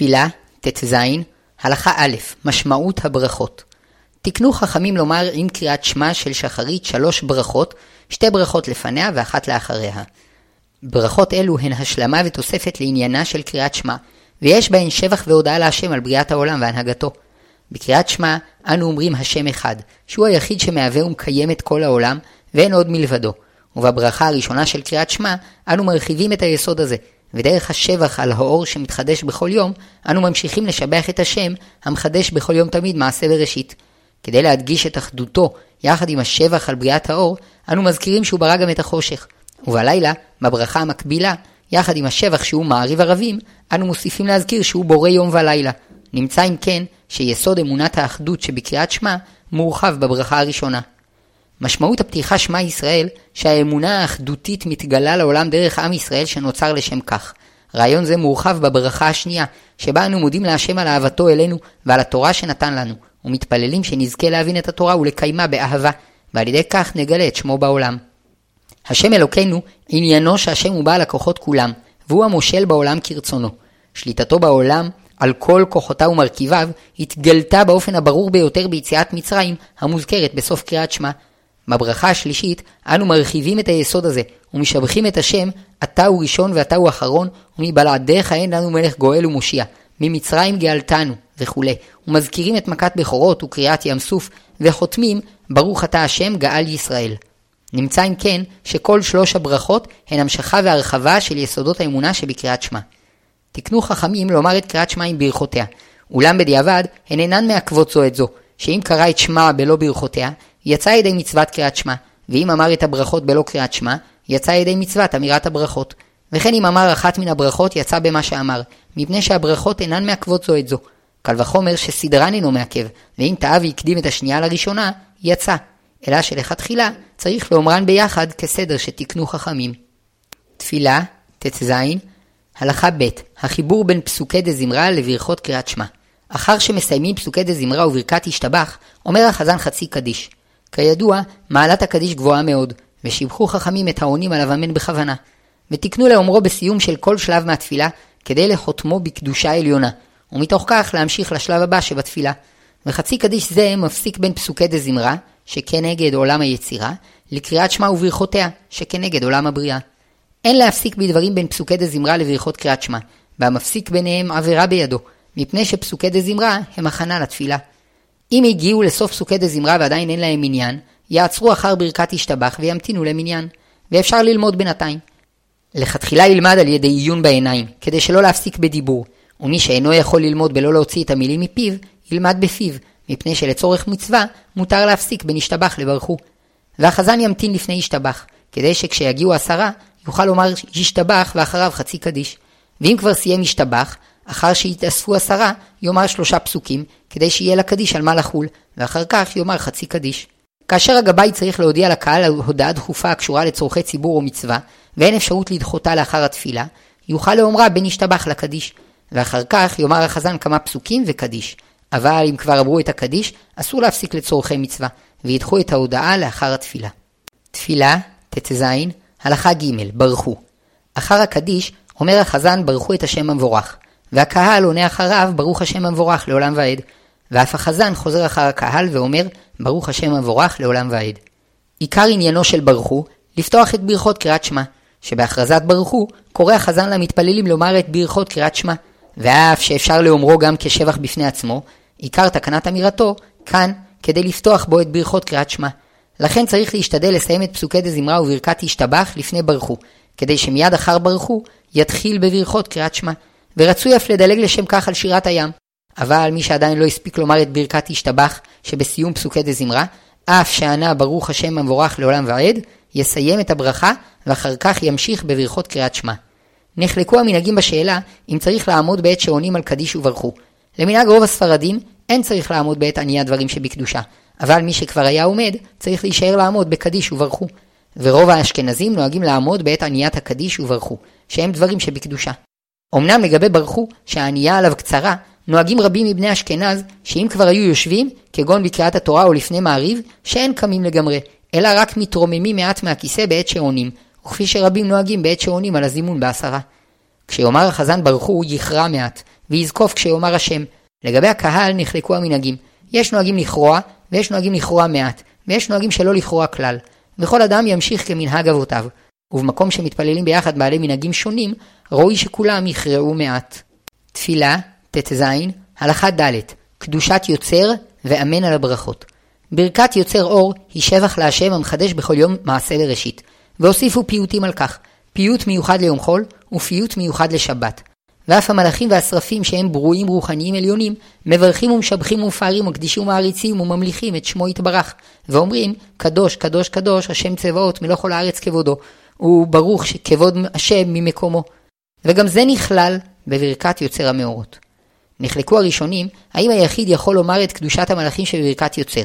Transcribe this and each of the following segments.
תפילה, ט"ז, הלכה א', משמעות הברכות. תקנו חכמים לומר עם קריאת שמע של שחרית שלוש ברכות, שתי ברכות לפניה ואחת לאחריה. ברכות אלו הן השלמה ותוספת לעניינה של קריאת שמע, ויש בהן שבח והודאה להשם על בריאת העולם והנהגתו. בקריאת שמע אנו אומרים השם אחד, שהוא היחיד שמהווה ומקיים את כל העולם, ואין עוד מלבדו. ובברכה הראשונה של קריאת שמע, אנו מרחיבים את היסוד הזה, ודרך השבח על האור שמתחדש בכל יום, אנו ממשיכים לשבח את השם, המחדש בכל יום תמיד מעשה בראשית. כדי להדגיש את אחדותו יחד עם השבח על בריאת האור, אנו מזכירים שהוא ברא גם את החושך. ובלילה, בברכה המקבילה, יחד עם השבח שהוא מעריב ערבים, אנו מוסיפים להזכיר שהוא בורא יום ולילה. נמצא אם כן, שיסוד אמונת האחדות שבקריאת שמע, מורחב בברכה הראשונה. משמעות הפתיחה שמע ישראל, שהאמונה האחדותית מתגלה לעולם דרך עם ישראל שנוצר לשם כך. רעיון זה מורחב בברכה השנייה, שבה אנו מודים להשם על אהבתו אלינו ועל התורה שנתן לנו, ומתפללים שנזכה להבין את התורה ולקיימה באהבה, ועל ידי כך נגלה את שמו בעולם. השם אלוקינו, עניינו שהשם הוא בעל הכוחות כולם, והוא המושל בעולם כרצונו. שליטתו בעולם, על כל כוחותיו ומרכיביו, התגלתה באופן הברור ביותר ביציאת מצרים, המוזכרת בסוף קריאת שמע, בברכה השלישית, אנו מרחיבים את היסוד הזה, ומשבחים את השם, אתה הוא ראשון ואתה הוא אחרון, ומבלעדיך אין לנו מלך גואל ומושיע. ממצרים גאלתנו, וכולי. ומזכירים את מכת בכורות וקריאת ים סוף, וחותמים, ברוך אתה השם גאל ישראל. נמצא אם כן, שכל שלוש הברכות הן המשכה והרחבה של יסודות האמונה שבקריאת שמע. תקנו חכמים לומר את קריאת שמע עם ברכותיה, אולם בדיעבד הן אינן מעכבות זו את זו, שאם קרא את שמע בלא ברכותיה, יצא ידי מצוות קריאת שמע, ואם אמר את הברכות בלא קריאת שמע, יצא ידי מצוות אמירת הברכות. וכן אם אמר אחת מן הברכות, יצא במה שאמר, מפני שהברכות אינן מעכבות זו את זו. קל וחומר שסדרן אינו מעכב, ואם טעה והקדים את השנייה לראשונה, יצא. אלא שלכתחילה צריך לאומרן ביחד כסדר שתיקנו חכמים. תפילה, ט"ז, הלכה ב' החיבור בין פסוקי דזמרה לברכות קריאת שמע. אחר שמסיימים פסוקי דזמרה וברכת השתבח, אומר החזן חצי קדיש. כידוע, מעלת הקדיש גבוהה מאוד, ושיבחו חכמים את העונים עליו אמן בכוונה. ותקנו לאומרו בסיום של כל שלב מהתפילה, כדי לחותמו בקדושה עליונה, ומתוך כך להמשיך לשלב הבא שבתפילה. וחצי קדיש זה מפסיק בין פסוקי דזמרה, שכנגד עולם היצירה, לקריאת שמע וברכותיה, שכנגד עולם הבריאה. אין להפסיק בדברים בין פסוקי דזמרה לברכות קריאת שמע, והמפסיק ביניהם עבירה בידו, מפני שפסוקי דזמרה הם הכנה לתפילה. אם הגיעו לסוף פסוקי דזמרה ועדיין אין להם מניין, יעצרו אחר ברכת השתבח וימתינו למניין, ואפשר ללמוד בינתיים. לכתחילה ילמד על ידי עיון בעיניים, כדי שלא להפסיק בדיבור, ומי שאינו יכול ללמוד בלא להוציא את המילים מפיו, ילמד בפיו, מפני שלצורך מצווה מותר להפסיק בין השתבח לברכו. והחזן ימתין לפני השתבח, כדי שכשיגיעו עשרה, יוכל לומר השתבח ואחריו חצי קדיש. ואם כבר סיים השתבח, אחר שיתאספו עשרה, יאמר שלושה פסוקים, כדי שיהיה לקדיש על מה לחול, ואחר כך יאמר חצי קדיש. כאשר הגבאי צריך להודיע לקהל על הודעה דחופה הקשורה לצורכי ציבור או מצווה, ואין אפשרות לדחותה לאחר התפילה, יוכל לאומרה בין ישתבח לקדיש, ואחר כך יאמר החזן כמה פסוקים וקדיש. אבל אם כבר אמרו את הקדיש, אסור להפסיק לצורכי מצווה, וידחו את ההודעה לאחר התפילה. תפילה, ט"ז, הלכה ג' ברכו. אחר הקדיש, אומר החזן ברכו את השם המבורך. והקהל עונה אחריו, ברוך השם המבורך לעולם ועד. ואף החזן חוזר אחר הקהל ואומר, ברוך השם המבורך לעולם ועד. עיקר עניינו של ברכו, לפתוח את ברכות קריאת שמע, שבהכרזת ברכו, קורא החזן למתפללים לומר את ברכות קריאת שמע, ואף שאפשר לאומרו גם כשבח בפני עצמו, עיקר תקנת אמירתו, כאן, כדי לפתוח בו את ברכות קריאת שמע. לכן צריך להשתדל לסיים את פסוקי דזמרה וברכת השתבח לפני ברכו, כדי שמיד אחר ברכו, יתחיל בברכות קריאת שמע. ורצוי אף לדלג לשם כך על שירת הים. אבל מי שעדיין לא הספיק לומר את ברכת השתבח שבסיום פסוקי דזמרה, אף שענה ברוך השם המבורך לעולם ועד, יסיים את הברכה ואחר כך ימשיך בברכות קריאת שמע. נחלקו המנהגים בשאלה אם צריך לעמוד בעת שעונים על קדיש וברכו. למנהג רוב הספרדים אין צריך לעמוד בעת עניית דברים שבקדושה, אבל מי שכבר היה עומד צריך להישאר לעמוד בקדיש וברכו. ורוב האשכנזים נוהגים לעמוד בעת עניית הקדיש וברכו, שהם דברים שבקדושה. אמנם לגבי ברכו, שהענייה עליו קצרה, נוהגים רבים מבני אשכנז, שאם כבר היו יושבים, כגון בקריאת התורה או לפני מעריב, שאין קמים לגמרי, אלא רק מתרוממים מעט מהכיסא בעת שעונים, וכפי שרבים נוהגים בעת שעונים על הזימון בעשרה. כשיאמר החזן ברכו, יכרע מעט, ויזקוף כשיאמר השם. לגבי הקהל נחלקו המנהגים. יש נוהגים לכרוע, ויש נוהגים לכרוע מעט, ויש נוהגים שלא לכרוע כלל. וכל אדם ימשיך כמנהג אבותיו. ובמקום שמתפללים ביחד בעלי מנהגים שונים, ראוי שכולם יכרעו מעט. תפילה, ט"ז, הלכה ד' קדושת יוצר ואמן על הברכות. ברכת יוצר אור היא שבח להשם המחדש בכל יום מעשה בראשית. והוסיפו פיוטים על כך, פיוט מיוחד ליום חול ופיוט מיוחד לשבת. ואף המלאכים והשרפים שהם ברואים רוחניים עליונים, מברכים ומשבחים ומפארים ומקדישים ומעריצים וממליכים את שמו יתברך, ואומרים, קדוש, קדוש, קדוש, השם צבאות, מלוא כל הארץ כבודו, וברוך שכבוד השם ממקומו. וגם זה נכלל בברכת יוצר המאורות. נחלקו הראשונים, האם היחיד יכול לומר את קדושת המלאכים שבברכת יוצר.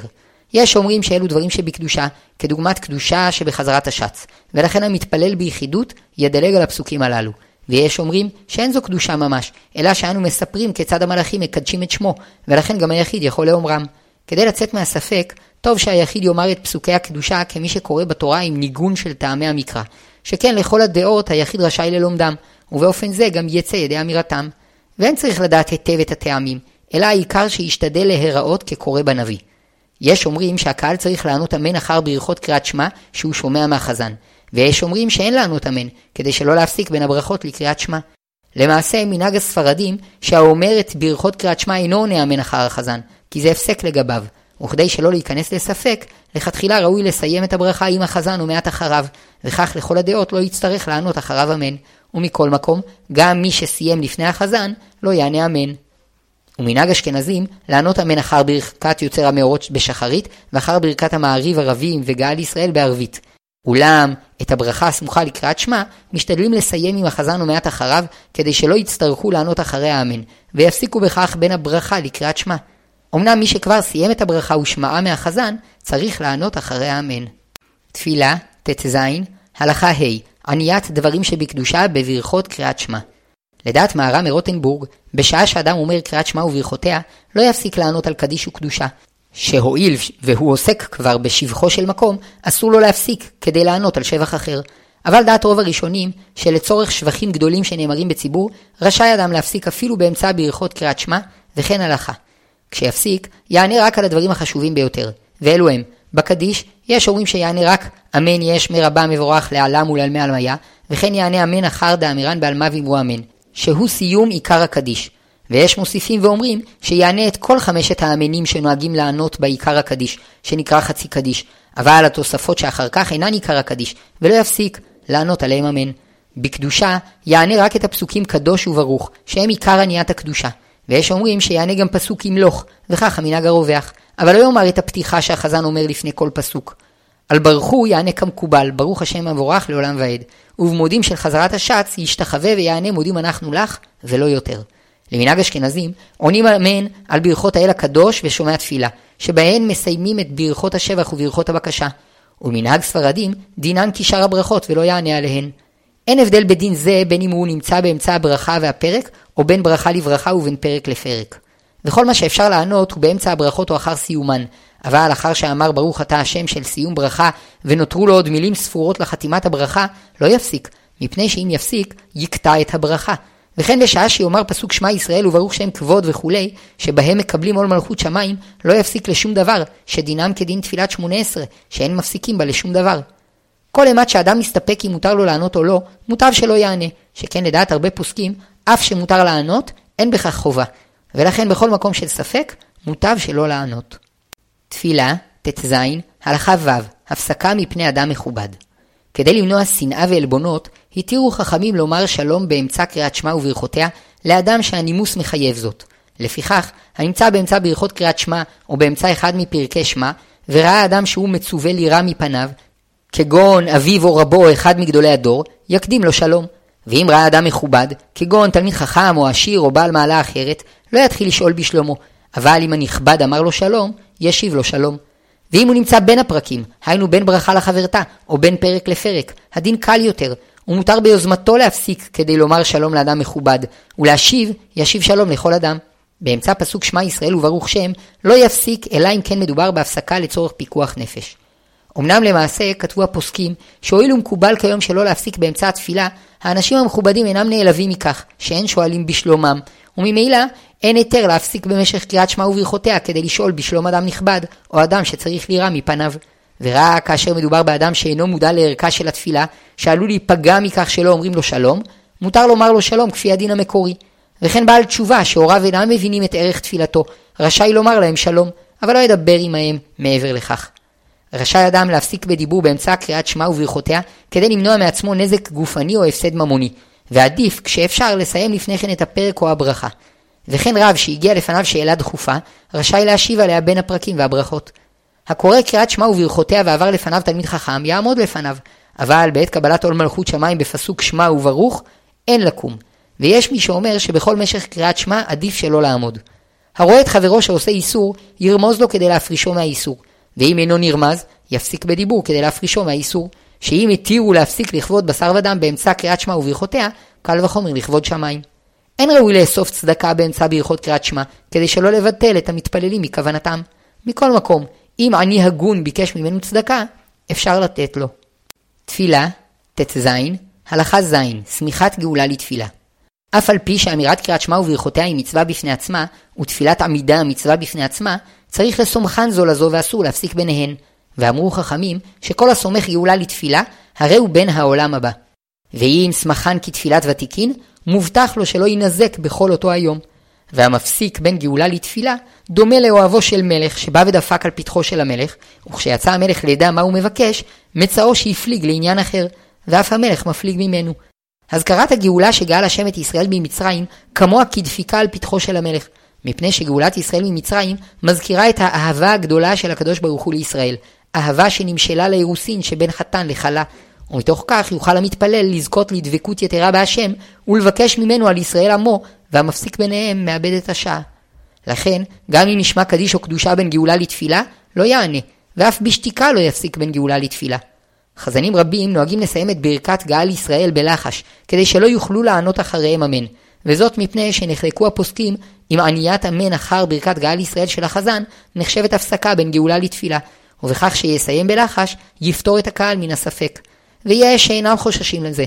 יש אומרים שאלו דברים שבקדושה, כדוגמת קדושה שבחזרת השץ, ולכן המתפלל ביחידות ידלג על הפסוקים הללו. ויש אומרים שאין זו קדושה ממש, אלא שאנו מספרים כיצד המלאכים מקדשים את שמו, ולכן גם היחיד יכול לאומרם. כדי לצאת מהספק, טוב שהיחיד יאמר את פסוקי הקדושה כמי שקורא בתורה עם ניגון של טעמי המקרא. שכן לכל הדעות היחיד רשאי ללומדם, ובאופן זה גם יצא ידי אמירתם. ואין צריך לדעת היטב את הטעמים, אלא העיקר שישתדל להיראות כקורא בנביא. יש אומרים שהקהל צריך לענות אמן אחר ברכות קריאת שמע שהוא שומע מהחזן, ויש אומרים שאין לענות אמן, כדי שלא להפסיק בין הברכות לקריאת שמע. למעשה מנהג הספרדים שהאומר את ברכות קריאת שמע אינו עונה אמן אחר החזן, כי זה הפסק לגביו, וכדי שלא להיכנס לספק, לכתחילה ראוי לסיים את הברכה עם החזן ומעט אחריו, וכך לכל הדעות לא יצטרך לענות אחריו אמן. ומכל מקום, גם מי שסיים לפני החזן, לא יענה אמן. ומנהג אשכנזים, לענות אמן אחר ברכת יוצר המאורות בשחרית, ואחר ברכת המעריב ערבים וגאל ישראל בערבית. אולם, את הברכה הסמוכה לקריאת שמע, משתדלים לסיים עם החזן ומעט אחריו, כדי שלא יצטרכו לענות אחרי האמן, ויפסיקו בכך בין הברכה לקריאת שמע. אמנם מי שכבר סיים את הברכה ושמעה מהחזן, צריך לענות אחרי האמן. תפילה, ט"ז, הלכה ה' עניית דברים שבקדושה בברכות קריאת שמע. לדעת מהר"ם מרוטנבורג, בשעה שאדם אומר קריאת שמע וברכותיה, לא יפסיק לענות על קדיש וקדושה. שהואיל והוא עוסק כבר בשבחו של מקום, אסור לו להפסיק כדי לענות על שבח אחר. אבל דעת רוב הראשונים, שלצורך שבחים גדולים שנאמרים בציבור, רשאי אדם להפסיק אפילו באמצע ברכות קריאת שמע, וכן הלכה. כשיפסיק, יענה רק על הדברים החשובים ביותר, ואלו הם, בקדיש, יש אומרים שיענה רק אמן יש מרבה מבורך לעלם ולעלמי עלמיה, וכן יענה אמן אחר דאמירן בעלמה ואמרו אמן, שהוא סיום עיקר הקדיש. ויש מוסיפים ואומרים שיענה את כל חמשת האמנים שנוהגים לענות בעיקר הקדיש, שנקרא חצי קדיש, אבל התוספות שאחר כך אינן עיקר הקדיש, ולא יפסיק לענות עליהם אמן. בקדושה יענה רק את הפסוקים קדוש וברוך, שהם עיקר עניית הקדושה. ויש אומרים שיענה גם פסוק ימלוך, וכך המנהג הרווח. אבל לא יאמר את הפתיחה שהחזן אומר לפני כל פסוק. על ברכו יענה כמקובל, ברוך השם המבורך לעולם ועד. ובמודים של חזרת השץ ישתחווה ויענה מודים אנחנו לך, ולא יותר. למנהג אשכנזים, עונים אמן על ברכות האל הקדוש ושומע תפילה, שבהן מסיימים את ברכות השבח וברכות הבקשה. ומנהג ספרדים, דינן כשאר הברכות ולא יענה עליהן. אין הבדל בדין זה בין אם הוא נמצא באמצע הברכה והפרק, או בין ברכה לברכה ובין פרק לפרק. וכל מה שאפשר לענות הוא באמצע הברכות או אחר סיומן, אבל אחר שאמר ברוך אתה השם של סיום ברכה, ונותרו לו עוד מילים ספורות לחתימת הברכה, לא יפסיק, מפני שאם יפסיק, יקטע את הברכה. וכן בשעה שיאמר פסוק שמע ישראל וברוך שם כבוד וכולי, שבהם מקבלים עול מלכות שמיים, לא יפסיק לשום דבר, שדינם כדין תפילת שמונה עשרה, שאין מפסיקים בה לשום דבר. כל אימת שאדם מסתפק אם מותר לו לענות או לא, מוטב שלא יענה, שכן לדעת הרבה פוסקים, אף שמותר לענות, אין בכך חובה. ולכן בכל מקום של ספק, מוטב שלא לענות. תפילה, ט"ז, הלכה ו', הפסקה מפני אדם מכובד. כדי למנוע שנאה ועלבונות, התירו חכמים לומר שלום באמצע קריאת שמע וברכותיה לאדם שהנימוס מחייב זאת. לפיכך, הנמצא באמצע ברכות קריאת שמע או באמצע אחד מפרקי שמע, וראה אדם שהוא מצווה לירה מפניו, כגון אביו או רבו או אחד מגדולי הדור, יקדים לו שלום. ואם ראה אדם מכובד, כגון תלמיד חכם או עשיר או בעל מעלה אחרת, לא יתחיל לשאול בשלומו, אבל אם הנכבד אמר לו שלום, ישיב לו שלום. ואם הוא נמצא בין הפרקים, היינו בין ברכה לחברתה, או בין פרק לפרק, הדין קל יותר, ומותר ביוזמתו להפסיק כדי לומר שלום לאדם מכובד, ולהשיב, ישיב שלום לכל אדם. באמצע פסוק שמע ישראל וברוך שם, לא יפסיק אלא אם כן מדובר בהפסקה לצורך פיקוח נפש. אמנם למעשה כתבו הפוסקים שהואיל ומקובל כיום שלא להפסיק באמצע התפילה, האנשים המכובדים אינם נעלבים מכך, שאין שואלים בשלומם, וממילא אין היתר להפסיק במשך קריאת שמע וברכותיה כדי לשאול בשלום אדם נכבד, או אדם שצריך לירה מפניו. ורק כאשר מדובר באדם שאינו מודע לערכה של התפילה, שעלול להיפגע מכך שלא אומרים לו שלום, מותר לומר לו שלום כפי הדין המקורי. וכן בעל תשובה שהוריו אינם מבינים את ערך תפילתו, רשאי לומר להם שלום, אבל לא ידבר עמהם מעבר לכך. רשאי אדם להפסיק בדיבור באמצע קריאת שמע וברכותיה, כדי למנוע מעצמו נזק גופני או הפסד ממוני, ועדיף, כשאפשר, לסיים לפני כן את הפרק או הברכה. וכן רב שהגיע לפניו שאלה דחופה, רשאי להשיב עליה בין הפרקים והברכות. הקורא קריאת שמע וברכותיה ועבר לפניו תלמיד חכם, יעמוד לפניו, אבל בעת קבלת עול מלכות שמיים בפסוק שמע וברוך, אין לקום. ויש מי שאומר שבכל משך קריאת שמע עדיף שלא לעמוד. הרואה את חברו שעושה איסור, ירמוז לו כדי להפרישו מהאיסור. ואם אינו נרמז, יפסיק בדיבור כדי להפרישו מהאיסור. שאם התירו להפסיק לכבוד בשר ודם באמצע קריאת שמע וברכותיה, קל וחומר לכבוד שמיים. אין ראוי לאסוף צדקה באמצע ברכות קריאת שמע, כדי שלא לבטל את המתפללים מכוונתם. מכל מקום, אם עני הגון ביקש ממנו צדקה, אפשר לתת לו. תפילה, ט"ז, הלכה ז', שמיכת גאולה לתפילה. אף על פי שאמירת קריאת שמע וברכותיה היא מצווה בפני עצמה, ותפילת עמידה מצווה בפני עצמה, צריך לסומכן זו לזו ואסור להפסיק ביניהן. ואמרו חכמים, שכל הסומך גאולה לתפילה, הרי הוא בן העולם הבא. ואם שמחן כתפילת ותיקין, מובטח לו שלא יינזק בכל אותו היום. והמפסיק בין גאולה לתפילה, דומה לאוהבו של מלך, שבא ודפק על פתחו של המלך, וכשיצא המלך לידע מה הוא מבקש, מצאו שהפליג לעניין אחר, ואף המלך מפליג ממנו. הזכרת הגאולה שגאל השם את ישראל ממצרים, כמוה כדפיקה על פתחו של המלך. מפני שגאולת ישראל ממצרים מזכירה את האהבה הגדולה של הקדוש ברוך הוא לישראל, אהבה שנמשלה לאירוסין שבין חתן לכלה, ומתוך כך יוכל המתפלל לזכות לדבקות יתרה בהשם, ולבקש ממנו על ישראל עמו, והמפסיק ביניהם מאבד את השעה. לכן, גם אם נשמע קדיש או קדושה בין גאולה לתפילה, לא יענה, ואף בשתיקה לא יפסיק בין גאולה לתפילה. חזנים רבים נוהגים לסיים את ברכת גאל ישראל בלחש, כדי שלא יוכלו לענות אחריהם אמן, וזאת מפני שנחלקו הפוסקים אם עניית אמן אחר ברכת גאל ישראל של החזן, נחשבת הפסקה בין גאולה לתפילה, ובכך שיסיים בלחש, יפתור את הקהל מן הספק. ויש שאינם חוששים לזה,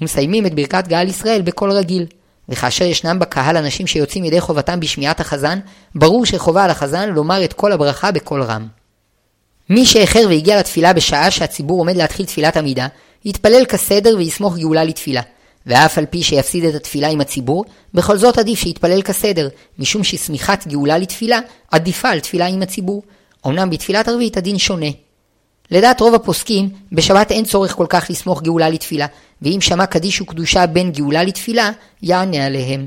ומסיימים את ברכת גאל ישראל בקול רגיל. וכאשר ישנם בקהל אנשים שיוצאים ידי חובתם בשמיעת החזן, ברור שחובה על החזן לומר את כל הברכה בקול רם. מי שאיחר והגיע לתפילה בשעה שהציבור עומד להתחיל תפילת עמידה, יתפלל כסדר ויסמוך גאולה לתפילה. ואף על פי שיפסיד את התפילה עם הציבור, בכל זאת עדיף שיתפלל כסדר, משום ששמיכת גאולה לתפילה עדיפה על תפילה עם הציבור. אמנם בתפילת ערבית הדין שונה. לדעת רוב הפוסקים, בשבת אין צורך כל כך לסמוך גאולה לתפילה, ואם שמע קדיש וקדושה בין גאולה לתפילה, יענה עליהם.